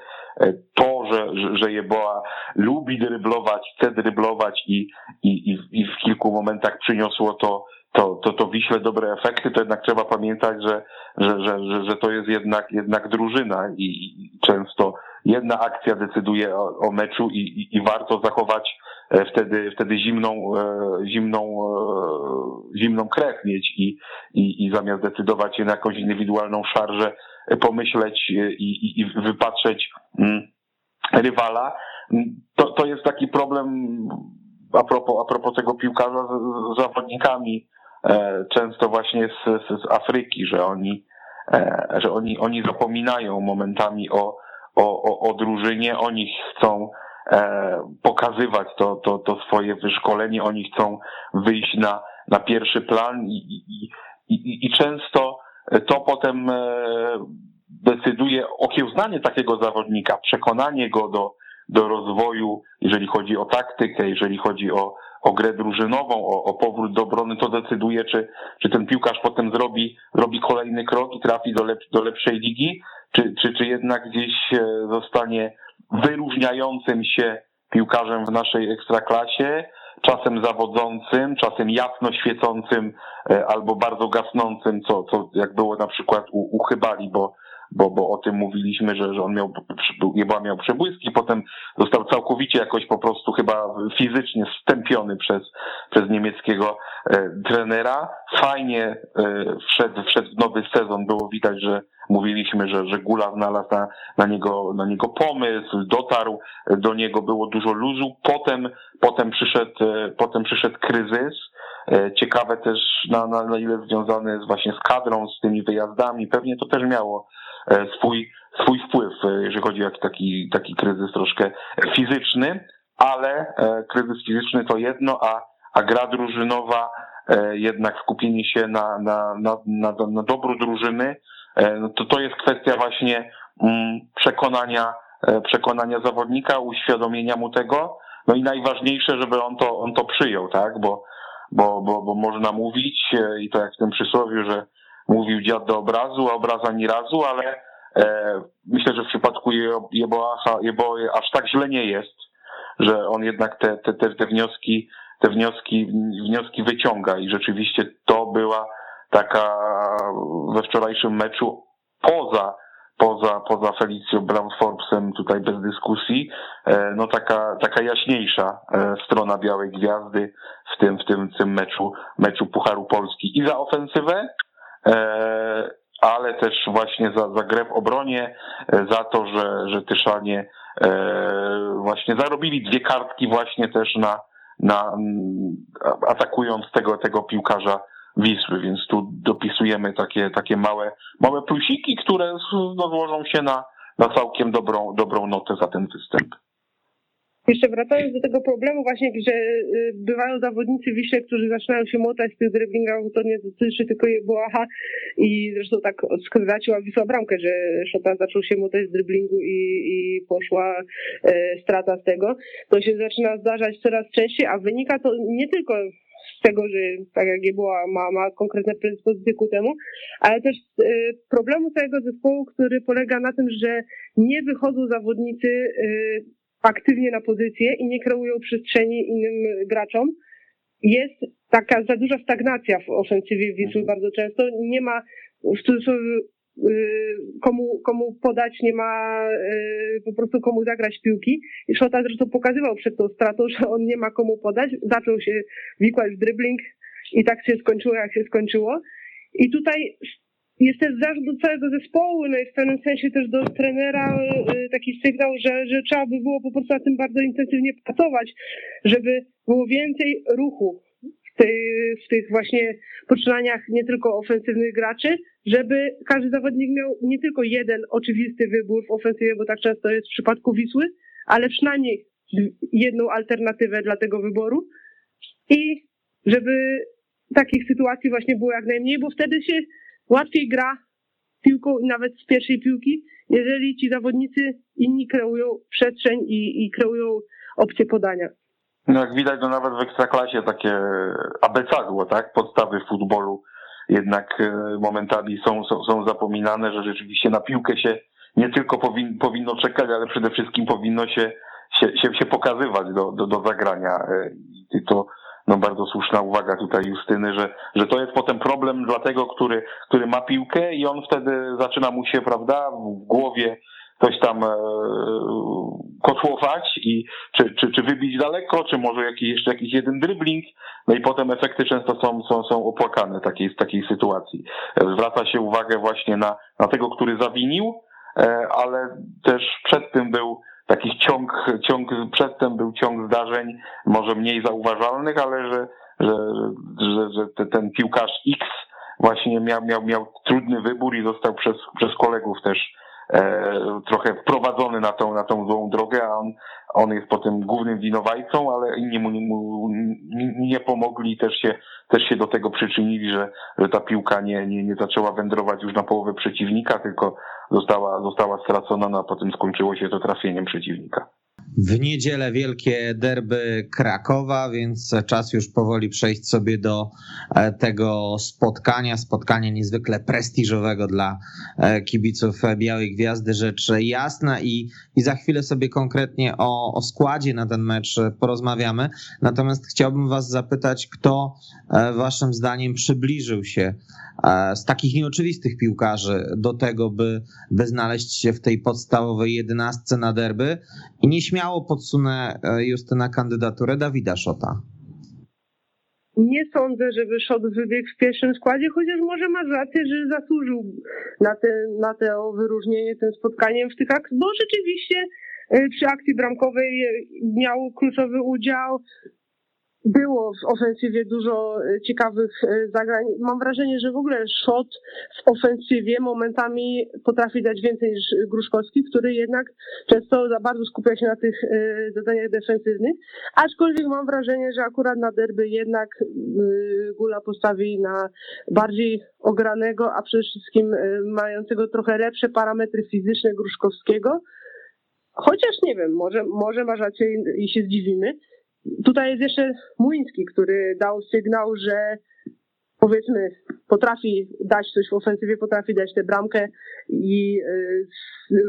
to, że, że, Jeboa lubi dryblować, chce dryblować i, i, i w kilku momentach przyniosło to to, to, to Wiśle dobre efekty, to jednak trzeba pamiętać, że, że, że, że, że to jest jednak, jednak drużyna i, i często jedna akcja decyduje o, o meczu i, i, i, warto zachować e, wtedy, wtedy zimną, e, zimną, e, zimną krew mieć i, i, i zamiast decydować się na jakąś indywidualną szarżę, pomyśleć i, i, i wypatrzeć mm, rywala. To, to jest taki problem a propos, a propos tego piłkarza z, z zawodnikami E, często właśnie z, z Afryki, że oni, e, że oni, oni zapominają momentami o, o, o, o drużynie, oni chcą e, pokazywać to, to, to swoje wyszkolenie, oni chcą wyjść na, na pierwszy plan i, i, i, i często to potem decyduje okiełznanie takiego zawodnika, przekonanie go do, do rozwoju, jeżeli chodzi o taktykę, jeżeli chodzi o, o grę drużynową, o, o powrót do obrony, to decyduje, czy, czy ten piłkarz potem zrobi, zrobi kolejny krok i trafi do, lep, do lepszej ligi, czy, czy, czy jednak gdzieś e, zostanie wyróżniającym się piłkarzem w naszej ekstraklasie, czasem zawodzącym, czasem jasno świecącym e, albo bardzo gasnącym, co, co jak było na przykład u, u Chybali, bo bo, bo o tym mówiliśmy, że, że on miał, chyba miał przebłyski, potem został całkowicie jakoś po prostu chyba fizycznie stępiony przez, przez niemieckiego e, trenera. Fajnie e, wszedł, wszedł w nowy sezon, było widać, że mówiliśmy, że, że Gula znalazł na, na, niego, na niego pomysł, dotarł do niego, było dużo luzu. Potem, potem, przyszedł, e, potem przyszedł kryzys. E, ciekawe też na, na, na ile związane jest właśnie z kadrą, z tymi wyjazdami. Pewnie to też miało swój, swój wpływ, e, jeżeli chodzi o taki, taki kryzys troszkę fizyczny, ale e, kryzys fizyczny to jedno, a, a gra drużynowa, jednak skupienie się na, na, na, na, na dobru drużyny, no to to jest kwestia właśnie mm, przekonania, przekonania zawodnika, uświadomienia mu tego, no i najważniejsze, żeby on to, on to przyjął, tak, bo, bo, bo, bo można mówić i to jak w tym przysłowiu, że mówił dziad do obrazu, a obraz ani razu, ale e, myślę, że w przypadku Jeboacha, Jeboje aż tak źle nie jest, że on jednak te, te, te, te wnioski, te wnioski, wnioski wyciąga. I rzeczywiście to była taka we wczorajszym meczu poza poza, poza Felicją Brown Forbesem, tutaj bez dyskusji, e, no taka, taka jaśniejsza e, strona Białej Gwiazdy w tym, w tym, w tym meczu, meczu Pucharu Polski. I za ofensywę, ale też właśnie za, za grę w obronie, e, za to, że, że Tyszanie e, właśnie zarobili dwie kartki właśnie też na, na atakując tego, tego piłkarza Wisły, więc tu dopisujemy takie, takie małe, małe plusiki, które no, złożą się na, na całkiem dobrą, dobrą notę za ten występ. Jeszcze wracając do tego problemu właśnie, że y, bywają zawodnicy Wiśle, którzy zaczynają się motać z tych driblingów, to nie dotyczy tylko Błaha i zresztą tak straciła Wisła bramkę, że Szota zaczął się motać z driblingu i, i poszła e, strata z tego. To się zaczyna zdarzać coraz częściej, a wynika to nie tylko z tego, że tak jak była, ma, ma konkretne predyspozycje ku temu, ale też e, problemu całego zespołu, który polega na tym, że nie wychodzą zawodnicy e, aktywnie na pozycję i nie kreują przestrzeni innym graczom. Jest taka za duża stagnacja w ofensywie Wisły mhm. bardzo często. Nie ma w cudzysłowie y, komu, komu podać, nie ma y, po prostu komu zagrać piłki. I Szota zresztą pokazywał przed tą stratą, że on nie ma komu podać. Zaczął się wikłać w dribbling i tak się skończyło, jak się skończyło. I tutaj jest też zarzut do całego zespołu, no i w pewnym sensie też do trenera y, taki sygnał, że, że trzeba by było po prostu na tym bardzo intensywnie pracować, żeby było więcej ruchu w, tej, w tych właśnie poczynaniach nie tylko ofensywnych graczy, żeby każdy zawodnik miał nie tylko jeden oczywisty wybór w ofensywie, bo tak często jest w przypadku Wisły, ale przynajmniej jedną alternatywę dla tego wyboru i żeby takich sytuacji właśnie było jak najmniej, bo wtedy się łatwiej gra piłką i nawet z pierwszej piłki, jeżeli ci zawodnicy inni kreują przestrzeń i, i kreują opcje podania. No jak widać, no nawet w ekstraklasie takie abecadło, tak? Podstawy futbolu jednak e, momentami są, są, są zapominane, że rzeczywiście na piłkę się nie tylko powin, powinno czekać, ale przede wszystkim powinno się, się, się, się pokazywać do, do, do zagrania. E, I to no bardzo słuszna uwaga tutaj Justyny, że, że to jest potem problem dla tego, który, który ma piłkę i on wtedy zaczyna mu się, prawda, w głowie coś tam e, kotłować i czy, czy, czy wybić daleko, czy może jakiś, jeszcze jakiś jeden dribbling, no i potem efekty często są, są, są opłakane takiej, z takiej sytuacji. Zwraca się uwagę właśnie na, na tego, który zawinił, e, ale też przed tym był taki ciąg, ciąg, przedtem był ciąg zdarzeń, może mniej zauważalnych, ale że, że, że, że ten piłkarz X właśnie miał, miał, miał trudny wybór i został przez, przez kolegów też trochę wprowadzony na tą, na tą złą drogę, a on, on jest potem głównym winowajcą, ale inni mu, mu nie pomogli też się, też się do tego przyczynili, że, że ta piłka nie, nie, nie zaczęła wędrować już na połowę przeciwnika, tylko została, została stracona, no a potem skończyło się to trafieniem przeciwnika. W niedzielę wielkie derby Krakowa, więc czas już powoli przejść sobie do e, tego spotkania. Spotkania niezwykle prestiżowego dla e, kibiców Białej Gwiazdy, rzecz jasna i, i za chwilę sobie konkretnie o, o składzie na ten mecz porozmawiamy. Natomiast chciałbym Was zapytać, kto e, Waszym zdaniem przybliżył się z takich nieoczywistych piłkarzy do tego, by, by znaleźć się w tej podstawowej jedenastce na derby i nieśmiało podsunę e, Justyna kandydaturę Dawida Szota. Nie sądzę, żeby Szot wybiegł w pierwszym składzie, chociaż może masz rację, że zasłużył na, te, na to wyróżnienie tym spotkaniem w tych akcjach, bo rzeczywiście e, przy akcji bramkowej miał kluczowy udział. Było w ofensywie dużo e, ciekawych e, zagrań. Mam wrażenie, że w ogóle Szot w ofensywie momentami potrafi dać więcej niż Gruszkowski, który jednak często za bardzo skupia się na tych e, zadaniach defensywnych. Aczkolwiek mam wrażenie, że akurat na derby jednak Gula postawi na bardziej ogranego, a przede wszystkim mającego trochę lepsze parametry fizyczne Gruszkowskiego. Chociaż nie wiem, może, może masz rację i się zdziwimy. Tutaj jest jeszcze Muński, który dał sygnał, że powiedzmy potrafi dać coś w ofensywie, potrafi dać tę bramkę i y,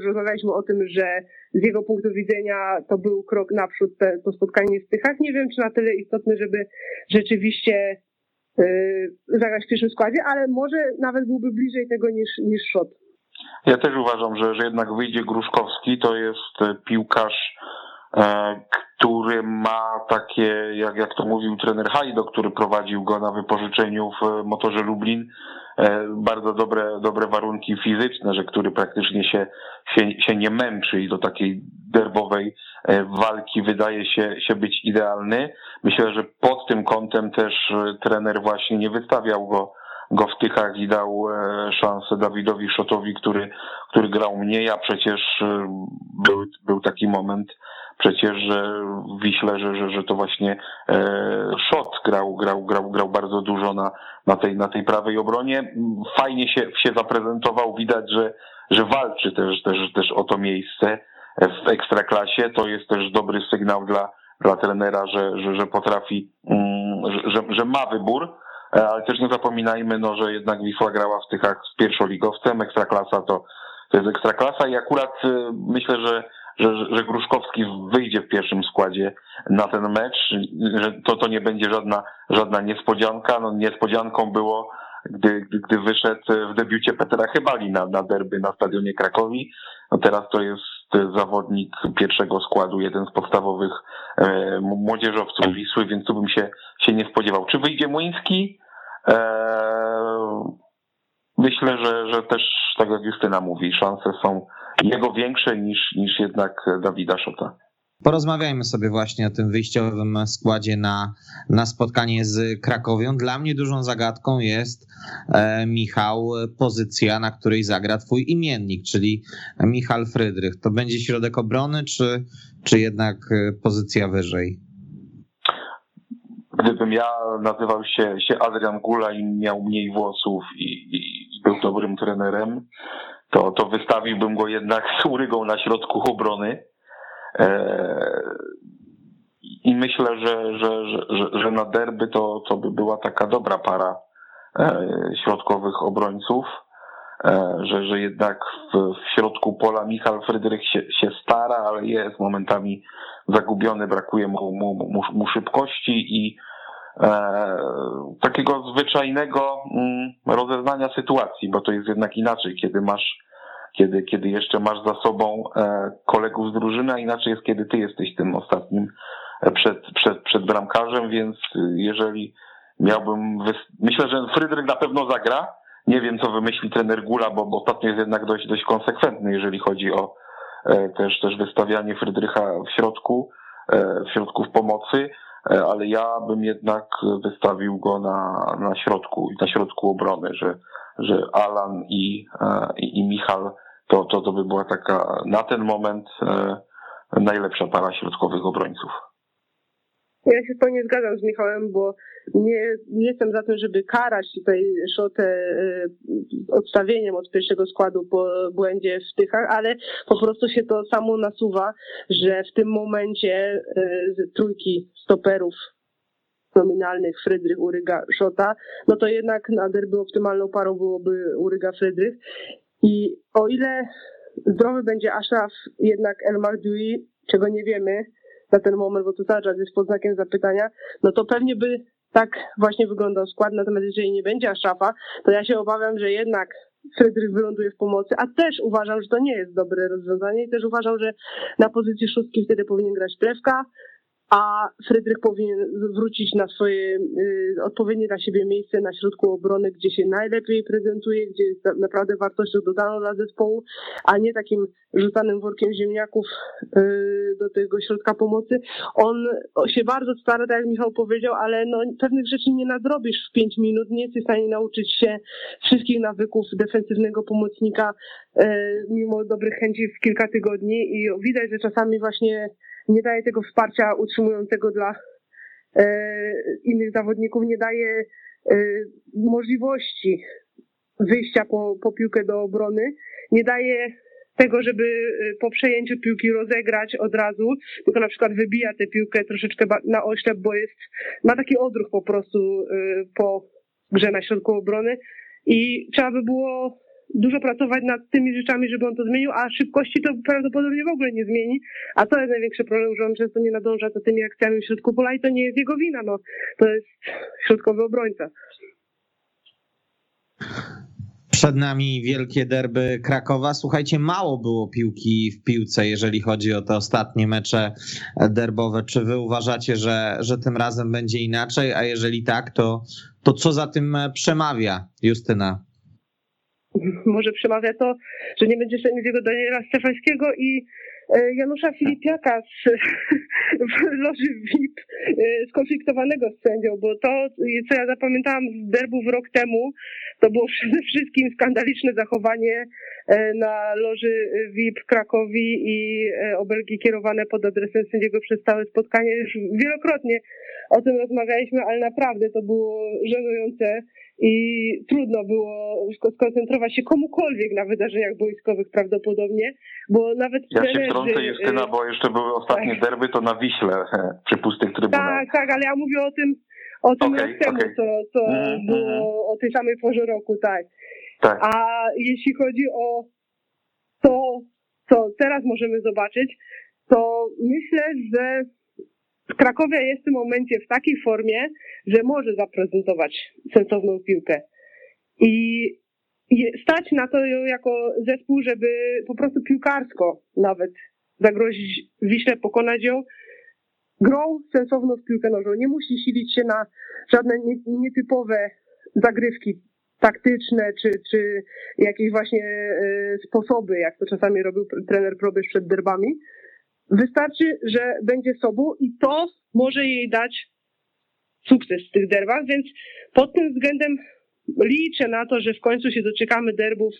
rozmawialiśmy o tym, że z jego punktu widzenia to był krok naprzód to spotkanie w Tychach. Nie wiem, czy na tyle istotne, żeby rzeczywiście y, zagrać w pierwszym składzie, ale może nawet byłby bliżej tego niż, niż Szot. Ja też uważam, że, że jednak wyjdzie Gruszkowski, to jest piłkarz, e, który ma takie, jak, jak to mówił trener Hajdo, który prowadził go na wypożyczeniu w motorze Lublin, e, bardzo dobre, dobre warunki fizyczne, że który praktycznie się, się, się nie męczy i do takiej derbowej e, walki wydaje się, się być idealny. Myślę, że pod tym kątem też e, trener właśnie nie wystawiał go go w Tychach i dał szansę Dawidowi Szotowi, który, który grał mniej, a przecież był, był taki moment, przecież że Wiśle, że, że, że to właśnie e, Szot grał, grał, grał, grał bardzo dużo na, na, tej, na tej prawej obronie. Fajnie się, się zaprezentował, widać, że, że walczy też, też, też o to miejsce w ekstraklasie. To jest też dobry sygnał dla, dla trenera, że, że, że potrafi, mm, że, że ma wybór. E, ale też nie zapominajmy, no, że jednak Wisła grała w Tychach z pierwszoligowcem, ekstraklasa to, to jest ekstraklasa i akurat e, myślę, że że, że Gruszkowski wyjdzie w pierwszym składzie na ten mecz, że to, to nie będzie żadna, żadna niespodzianka. No, niespodzianką było, gdy, gdy, gdy wyszedł w debiucie Petra Chybali na, na derby na stadionie Krakowi. No teraz to jest zawodnik pierwszego składu, jeden z podstawowych e, młodzieżowców Wisły, więc tu bym się, się nie spodziewał. Czy wyjdzie Młyński? E, myślę, że, że też, tak jak Justyna mówi, szanse są jego większe niż, niż jednak Dawida Szota. Porozmawiajmy sobie właśnie o tym wyjściowym składzie na, na spotkanie z Krakowią. Dla mnie dużą zagadką jest e, Michał, pozycja, na której zagra twój imiennik, czyli Michal Frydrych. To będzie środek obrony, czy, czy jednak e, pozycja wyżej? Gdybym ja nazywał się, się Adrian Gula i miał mniej włosów i, i był dobrym trenerem, to, to wystawiłbym go jednak z urygą na środku obrony. E, I myślę, że, że, że, że na derby to, to by była taka dobra para środkowych obrońców. Że, że jednak w, w środku pola Michał Frydrych się, się stara, ale jest momentami zagubiony, brakuje mu, mu, mu, mu szybkości i e, takiego zwyczajnego mm, rozeznania sytuacji, bo to jest jednak inaczej, kiedy masz, kiedy, kiedy jeszcze masz za sobą e, kolegów z drużyny, a inaczej jest, kiedy ty jesteś tym ostatnim e, przed, przed, przed bramkarzem, więc jeżeli miałbym, myślę, że Frydrych na pewno zagra, nie wiem, co wymyśli trener Gula, bo, bo ostatnio jest jednak dość, dość konsekwentny, jeżeli chodzi o e, też, też wystawianie Frydrycha w środku, e, w środku w pomocy, e, ale ja bym jednak wystawił go na, na środku, na środku obrony, że, że Alan i, i, i Michal to, to, to by była taka na ten moment najlepsza para środkowych obrońców. Ja się to nie zgadzam z Michałem, bo nie, nie jestem za tym, żeby karać tutaj Szotę e, odstawieniem od pierwszego składu po błędzie w Tychach, ale po prostu się to samo nasuwa, że w tym momencie e, z trójki stoperów nominalnych Frydrych, Uryga, Szota, no to jednak na derby optymalną parą byłoby Uryga, Frydrych. I o ile zdrowy będzie Ashraf, jednak El Mardui, czego nie wiemy na ten moment, bo to cały czas jest pod znakiem zapytania, no to pewnie by tak właśnie wyglądał skład, natomiast jeżeli nie będzie Aszafa, to ja się obawiam, że jednak Frydrych wyląduje w pomocy, a też uważam, że to nie jest dobre rozwiązanie i też uważam, że na pozycji szóstki wtedy powinien grać Plewka, a Frydrych powinien wrócić na swoje y, odpowiednie dla siebie miejsce na środku obrony, gdzie się najlepiej prezentuje, gdzie jest naprawdę wartością dodaną dla zespołu, a nie takim rzucanym workiem ziemniaków y, do tego środka pomocy. On się bardzo stara, tak jak Michał powiedział, ale no, pewnych rzeczy nie nadrobisz w pięć minut, nie jesteś w stanie nauczyć się wszystkich nawyków defensywnego pomocnika y, mimo dobrych chęci w kilka tygodni i widać, że czasami właśnie nie daje tego wsparcia utrzymującego dla e, innych zawodników, nie daje e, możliwości wyjścia po, po piłkę do obrony, nie daje tego, żeby e, po przejęciu piłki rozegrać od razu, tylko na przykład wybija tę piłkę troszeczkę na oślep, bo jest, ma taki odruch po prostu po grze na środku obrony. I trzeba by było dużo pracować nad tymi rzeczami, żeby on to zmienił, a szybkości to prawdopodobnie w ogóle nie zmieni. A to jest największy problem, że on często nie nadąża za tymi akcjami w środku pola i to nie jest jego wina, no. To jest środkowy obrońca. Przed nami wielkie derby Krakowa. Słuchajcie, mało było piłki w piłce, jeżeli chodzi o te ostatnie mecze derbowe. Czy wy uważacie, że, że tym razem będzie inaczej? A jeżeli tak, to, to co za tym przemawia, Justyna? Może przemawia to, że nie będzie sędziego Daniela Stefańskiego i e, Janusza Filipiaka z, loży VIP e, skonfliktowanego z sędzią, bo to, co ja zapamiętałam z derbów rok temu, to było przede wszystkim skandaliczne zachowanie e, na loży VIP Krakowi i obelgi kierowane pod adresem sędziego przez całe spotkanie. Już wielokrotnie o tym rozmawialiśmy, ale naprawdę to było żenujące i trudno było skoncentrować się komukolwiek na wydarzeniach boiskowych prawdopodobnie, bo nawet Ja trenerzy, się wtrącę Justyna, bo jeszcze były ostatnie tak. derby, to na Wiśle przy pustych trybunach. Tak, tak, ale ja mówię o tym o tym okay, rok temu, okay. co, co mm, było mm. o tej samej porze roku, tak. tak. A jeśli chodzi o to, co teraz możemy zobaczyć, to myślę, że Krakowia jest w tym momencie w takiej formie, że może zaprezentować sensowną piłkę. I stać na to jako zespół, żeby po prostu piłkarsko nawet zagrozić Wiśle, pokonać ją, grą sensowną w piłkę nożną. Nie musi silić się na żadne nietypowe zagrywki taktyczne, czy, czy jakieś właśnie e, sposoby, jak to czasami robił trener Probierz przed derbami, Wystarczy, że będzie sobą i to może jej dać sukces w tych derbach, więc pod tym względem liczę na to, że w końcu się doczekamy derbów,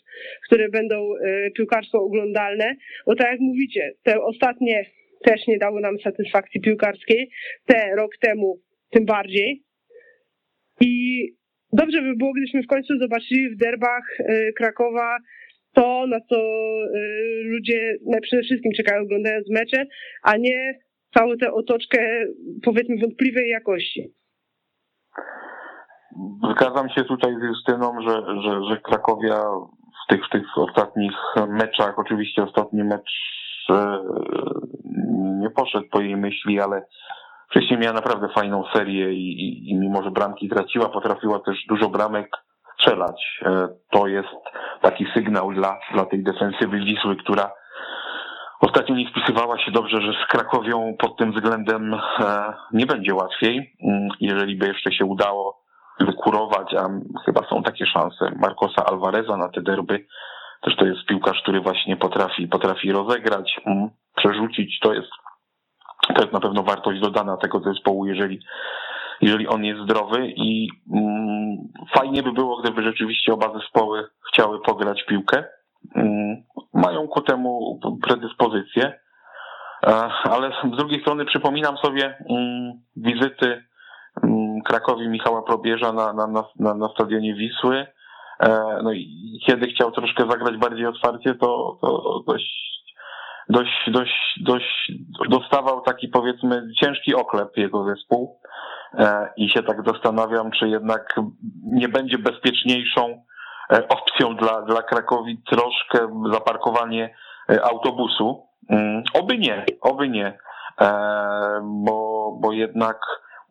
które będą e, piłkarstwo oglądalne, bo tak jak mówicie, te ostatnie też nie dały nam satysfakcji piłkarskiej, te rok temu tym bardziej. I dobrze by było, gdybyśmy w końcu zobaczyli w derbach e, Krakowa to, na co y, ludzie przede wszystkim czekają oglądając mecze, a nie całą tę otoczkę powiedzmy wątpliwej jakości. Zgadzam się tutaj z Justyną, że, że, że Krakowia w tych, w tych ostatnich meczach, oczywiście ostatni mecz e, poszedł po jej myśli, ale wcześniej miała naprawdę fajną serię i, i, i mimo, że bramki traciła, potrafiła też dużo bramek strzelać. E, to jest taki sygnał dla, dla tej defensywy Wisły, która ostatnio nie spisywała się dobrze, że z Krakowią pod tym względem e, nie będzie łatwiej. Mm, jeżeli by jeszcze się udało wykurować, a chyba są takie szanse Marcosa Alvareza na te derby. Też to jest piłkarz, który właśnie potrafi, potrafi rozegrać, mm, przerzucić. To jest, to jest na pewno wartość dodana tego zespołu, jeżeli, jeżeli on jest zdrowy i mm, fajnie by było, gdyby rzeczywiście oba zespoły chciały pograć piłkę. Mm, mają ku temu predyspozycję, e, ale z drugiej strony przypominam sobie mm, wizyty Mm, Krakowi Michała Probierza na, na, na, na stadionie Wisły. E, no i kiedy chciał troszkę zagrać bardziej otwarcie, to, to dość, dość, dość, dość dostawał taki powiedzmy ciężki oklep jego zespół. E, I się tak zastanawiam, czy jednak nie będzie bezpieczniejszą e, opcją dla, dla Krakowi troszkę zaparkowanie autobusu. Mm, oby nie, oby nie, bo, bo jednak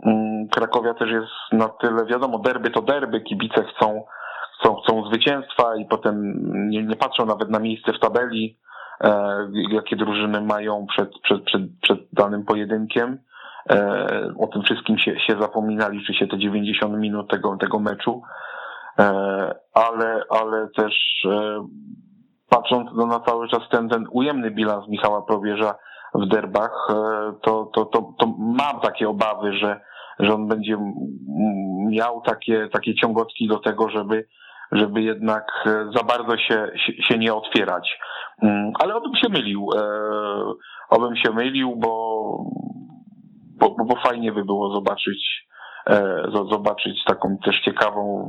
Mm, Krakowia też jest na tyle, wiadomo, derby to derby, kibice chcą, chcą, chcą zwycięstwa i potem nie, nie patrzą nawet na miejsce w tabeli, e, jakie drużyny mają przed, przed, przed, przed danym pojedynkiem. E, o tym wszystkim się, się zapominali, czy się te 90 minut tego, tego meczu, e, ale, ale też e, patrząc no, na cały czas ten, ten ujemny bilans Michała Probierza, w derbach, e, to, to, to, to mam takie obawy, że, że on będzie miał takie, takie ciągotki do tego, żeby, żeby jednak e, za bardzo się, się, nie otwierać. Mm, ale obym się mylił. E, obym się mylił, bo, bo, bo fajnie by było zobaczyć, zobaczyć taką też ciekawą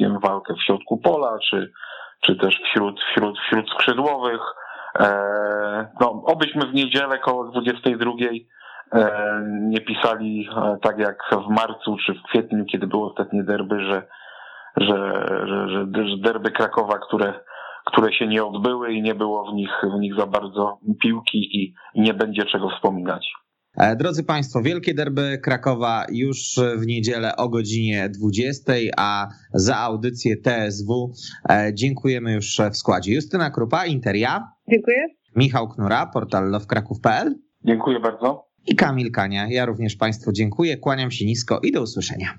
nie wiem, walkę w środku pola, czy, czy też wśród, wśród, wśród skrzydłowych. E, no, obyśmy w niedzielę koło 22 e, nie pisali e, tak jak w marcu czy w kwietniu, kiedy było ostatnie derby, że, że, że, że derby Krakowa, które, które się nie odbyły i nie było w nich, w nich za bardzo piłki i, nie będzie czego wspominać. Drodzy Państwo, wielkie derby Krakowa już w niedzielę o godzinie 20, a za audycję TSW dziękujemy już w składzie. Justyna Krupa, Interia. Dziękuję. Michał Knura, portal lovekraków.pl. Dziękuję bardzo. I Kamil Kania. Ja również Państwu dziękuję, kłaniam się nisko i do usłyszenia.